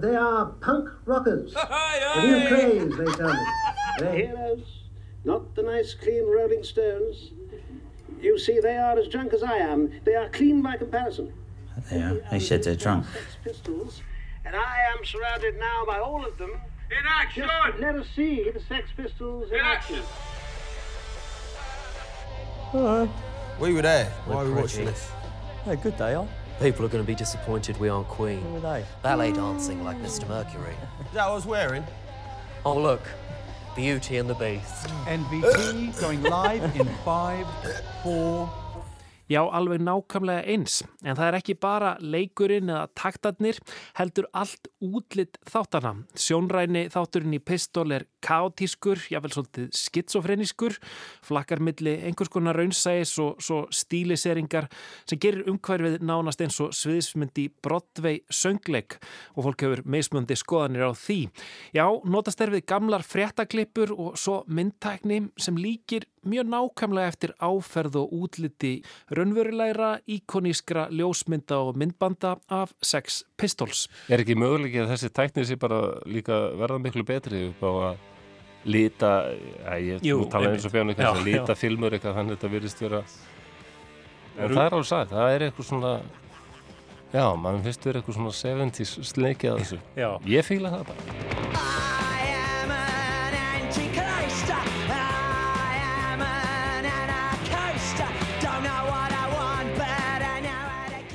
They are punk rockers. The new craze, they tell me. They're heroes, not the nice, clean Rolling Stones. You see, they are as drunk as I am. They are clean by comparison. They are. They said they're drunk. Sex Pistols, and I am surrounded now by all of them. In action! Just let us see the Sex Pistols in, action. hello We were there. Why are we watching this? Yeah, good they are. People are going to be disappointed we aren't Queen. Who are they? Ballet dancing like Mr. Mercury. Is that what I was wearing? Oh, look. Beauty and the Beast. NBT going live in five, four, Já, alveg nákvæmlega eins, en það er ekki bara leikurinn eða taktarnir, heldur allt útlitt þáttana. Sjónræni þátturinn í pistól er kaotískur, jável svolítið skitsofrenískur, flakkar milli einhvers konar raunsæis og svo stíliseringar sem gerir umhverfið nánast eins og sviðismyndi Broadway söngleik og fólk hefur meismöndi skoðanir á því. Já, notast er við gamlar fréttaklippur og svo myndtækni sem líkir mjög nákvæmlega eftir áferð og útliti raunverulegra, íkonískra ljósmynda og myndbanda af Sex Pistols. Er ekki möguleiki að þessi tæknið sé bara líka verða miklu betri upp á að lita, að ég Jú, tala eins og fjánu kannski, lita já. filmur eitthvað þannig að þetta virðist vera en Rú- það er alveg sagt, það er eitthvað svona já, maður finnst vera eitthvað svona 70s sleikið að þessu Já. ég fíla það bara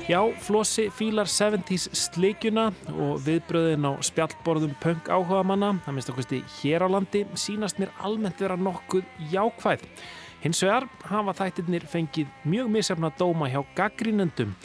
Já, Flossi fílar 70s slikjuna og viðbröðin á spjallborðum punk áhuga manna, það minnst okkursti hér á landi, sínast mér almennt vera nokkuð jákvæð. Hins vegar hafa þættirnir fengið mjög misjafna dóma hjá gaggrínendum.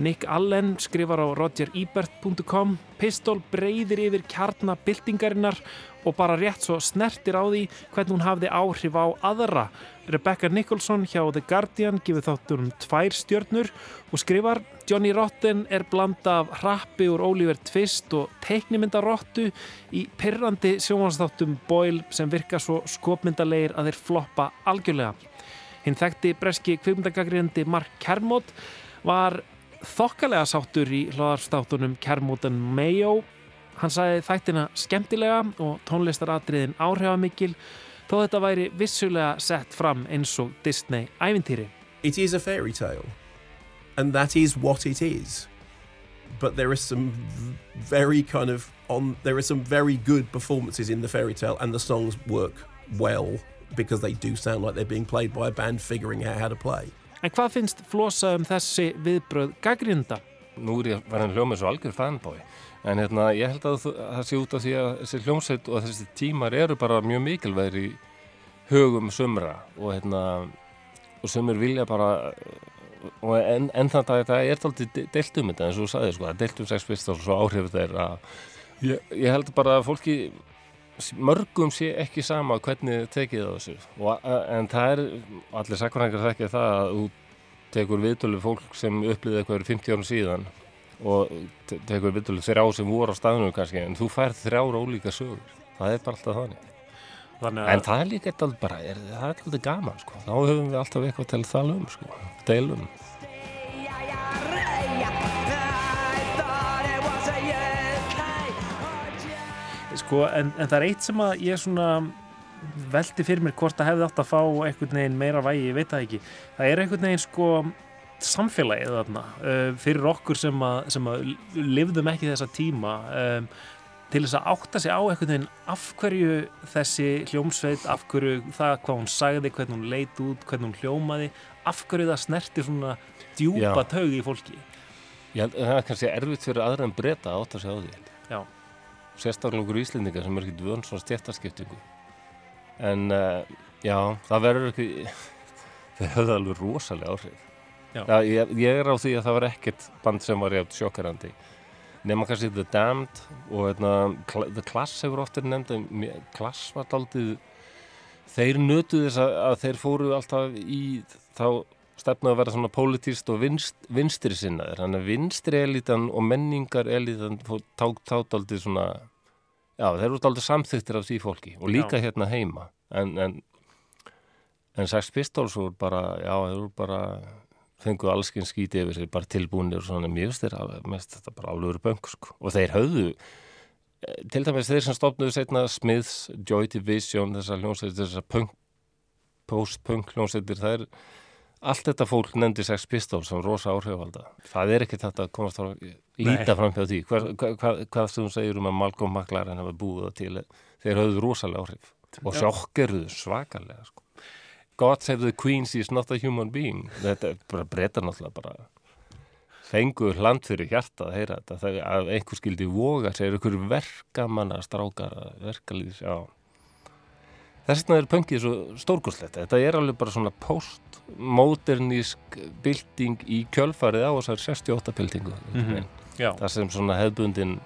Nick Allen skrifar á rogerebert.com Pistol breyðir yfir kjarnabildingarinnar og bara rétt svo snertir á því hvernig hún hafði áhrif á aðra. Rebecca Nicholson hjá The Guardian gefur þáttunum tvær stjörnur og skrifar Johnny Rotten er blanda af rappi úr Oliver Twist og teiknimyndarottu í pirrandi sjónvansþáttum Boyle sem virka svo skopmyndalegir að þeir floppa algjörlega. Hinn þekkti breski kvikmyndagagrindi Mark Kermode var þokkalega sáttur í hlaðarstáttunum Kermode and Mayo. Hann sagði þættina skemmtilega og tónlistaratriðin áhrifamikil þó þetta væri vissulega sett fram eins og Disney ævintýri. It is a fairy tale, and that is what it is. But there are some v- very kind of on. There are some very good performances in the fairy tale, and the songs work well because they do sound like they're being played by a band figuring out how to play. En hvað finnst flosa um þessi viðbröð gaggrinda? nú er ég farin hljómið svo algjör fanboy en hérna, ég held að það sé út af því að þessi hljómsveit og þessi tímar eru bara mjög mikilvægir í hugum sumra og hérna og sem er vilja bara en, en þannig að það er aldrei deilt um þetta eins og þú sagði sko, það deilt um Sex Pistols og áhrif þeirra. Ég, ég held bara að fólki mörgum sé ekki sama hvernig tekið á þessu. Og, en það er, allir sakvarhengar þekkja það að þú tekur viðtölu fólk sem upplýði eitthvað fyrir 50 árum síðan og te- tekur viðtölu þrjá sem voru á staðnum kannski en þú færð þrjár ólíka sögur það er bara alltaf þannig Þannig En það er líka eitthvað bara, er, það er alltaf gaman sko. þá höfum við alltaf eitthvað til að tala um sko. deilum Sko, en, en það er eitt sem að ég svona veldi fyrir mér hvort það hefði átt að fá einhvern veginn meira vægi, ég veit það ekki það er einhvern veginn sko samfélagið þarna uh, fyrir okkur sem að, sem að lifðum ekki þessa tíma um, til þess að átta sig á einhvern veginn af hverju þessi hljómsveit, af hverju það hvað hún sagði, hvernig hún leit út, hvernig hún hljómaði, af hverju það snerti svona djúpa Já. taug í fólki að það er kannski erfitt fyrir aðra en breyta að átta sig á því Já. sérstaklega íslendingar sem er ekki vön svona stjættaskiptingu en uh, já, það verður ekki það hefði alveg rosalega áhrif Já. Ég, ég er á því að það var ekkert band sem var jafn sjokkerandi. Nema kannski The Damned og hérna, Cl- The Class hefur oft verið nefnd Class var daldið þeir nötu þess að, að þeir fóru alltaf í þá stefna að vera svona pólitíst og vinst, vinstri sinnaðir þannig að vinstri elitan og menningar elitan ták tátaldið svona já þeir eru aldrei samþyktir af því fólki og líka Já. hérna heima. En, en, en Sex Pistols voru bara já þeir voru bara fengu allskinn skíti yfir sig bara tilbúinir og svona mjög styrir mest þetta bara alveg bönk sko. og þeir höfðu eh, til dæmis þeir sem stopnuðu setna Smiths, Joy Division þessar hljómsveitir, þessar punk post-punk hljómsveitir, það er allt þetta fólk nefndi Sex Pistols sem rosa áhrifvalda. Það er ekki þetta að komast að líta fram hjá því. Hvað, hvað, hvað, þú segir um að Malcolm McLaren hafa búið það til, þeir höfðu rosalega áhrif og sjokkerðu svakalega sko. God save the queen, she is not a human being. Þetta er bara breytar náttúrulega bara fengu hland fyrir hjarta að heyra þetta. Þegar að einhver skildi voga sér einhver verkamanna strákar verkalýðs, já. Þess vegna er pönkið svo stórkurslegt þetta er alveg bara svona postmodernísk bylting í kjölfarið á þessar 68 byltingu. Mhm, já. það sem svona hefbundin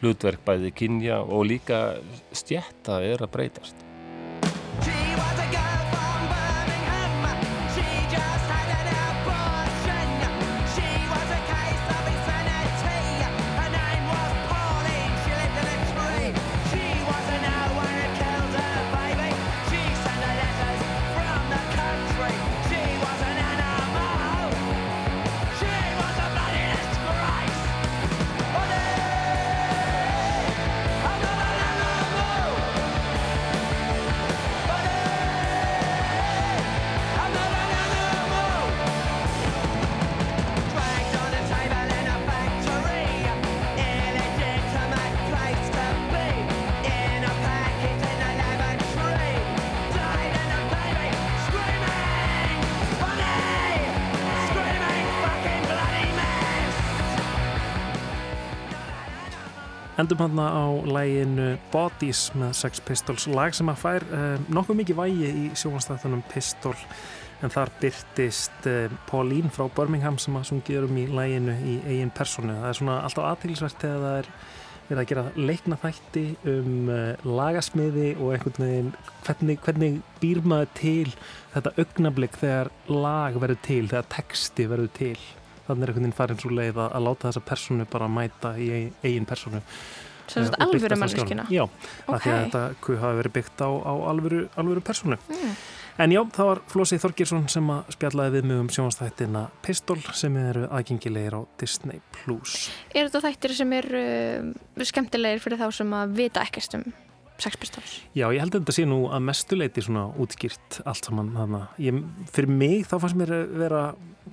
hlutverk bæði kynja og líka stjætta er að breytast Endum hann á læginu Bodies með Sex Pistols lag sem að fær um, nokkuð mikið vægi í sjónastættunum Pistol en þar byrtist um, Pauline frá Birmingham sem að sungið um í læginu í eigin personu. Það er svona alltaf aðtilsvert þegar það er verið að gera leikna þætti um uh, lagasmiði og einhvern veginn hvernig, hvernig býr maður til þetta augnablik þegar lag verður til, þegar texti verður til þannig er einhvern veginn farin svo leið að, að láta þessa personu bara mæta í eigin, personu Sem sagt Eh, alvöru skjánum. Já, af því að þetta hafi verið byggt á, á alvöru, alvöru personu Mm. En já, það var Flósi Þorgirsson sem að spjallaði við mig um sjónastættina Pistol sem eru aðgengilegir á Disney+. Plus. Er þetta þættir sem eru uh, skemmtilegir fyrir þá sem að vita ekkert um Sex Pistols? Já, ég held að þetta sé nú að mestuleiti svona útskýrt allt saman þarna. Ég, fyrir mig þá fannst mér vera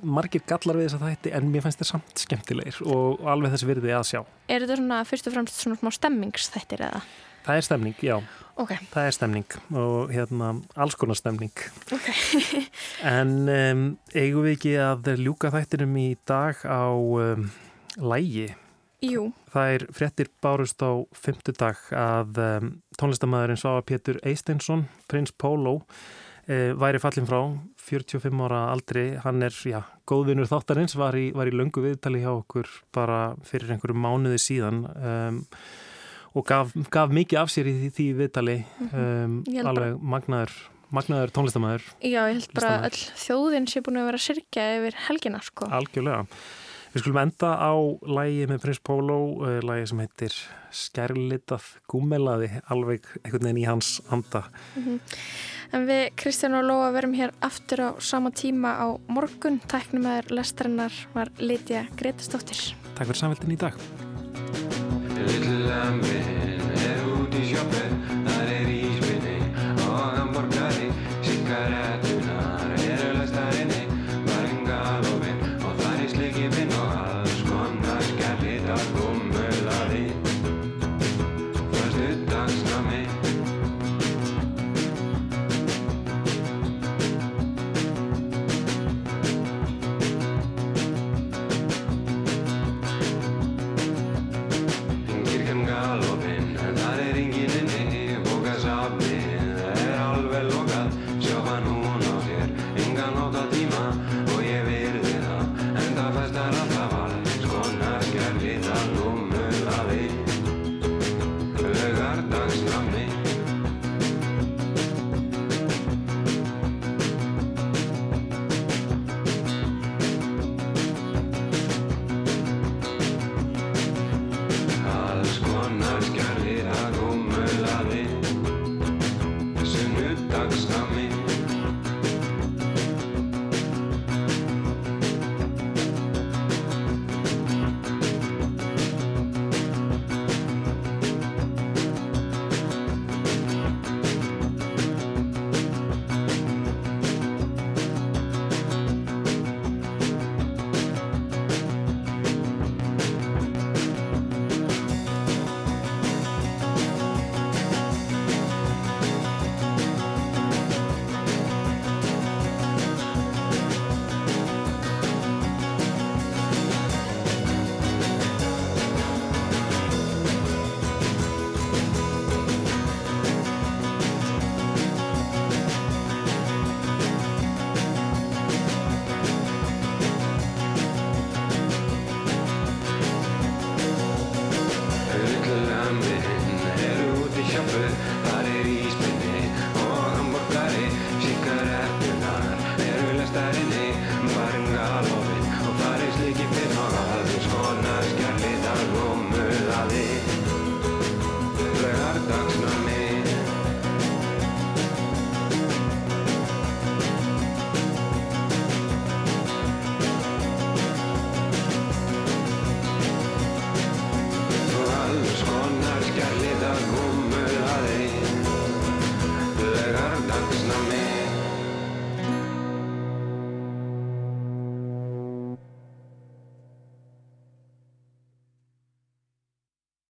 margir gallar við þess að þætti en mér fannst þetta samt skemmtilegir og, og alveg þessi virði að sjá. Er þetta svona fyrst og fremst svona smá stemmingsþættir eða? Það er stemning, já. Ok. Það er stemning og hérna alls konar stemning. Ok. En um, eigum við ekki að ljúka þættinum í dag á um, lægi? Jú. Það er fréttir bárust á fymtudag að um, tónlistamæðurinn Svafa Pétur Eisteinsson, prins Pólo, e, væri fallin frá 45 ára aldri, hann er já, góðvinur þáttarins, var í, var í löngu viðtali hjá okkur bara fyrir einhverju mánuði síðan um, og gaf, gaf mikið af sér í því, því viðtali um, held bara- alveg magnaður, magnaður tónlistamæður Já, ég held bara að öll þjóðin sé búin að vera að syrkja yfir helgina sko. algjörlega Við skulum enda á lægi með Prins Pólo, uh, lægi sem heitir Skærlitað gúmelaði, alveg einhvern veginn í hans anda. Mhm. En við Kristján og Lóa verum hér aftur á sama tíma á morgun. Tæknumæður lestarinnar var Lítja Gretastóttir. Takk fyrir samveldin í dag.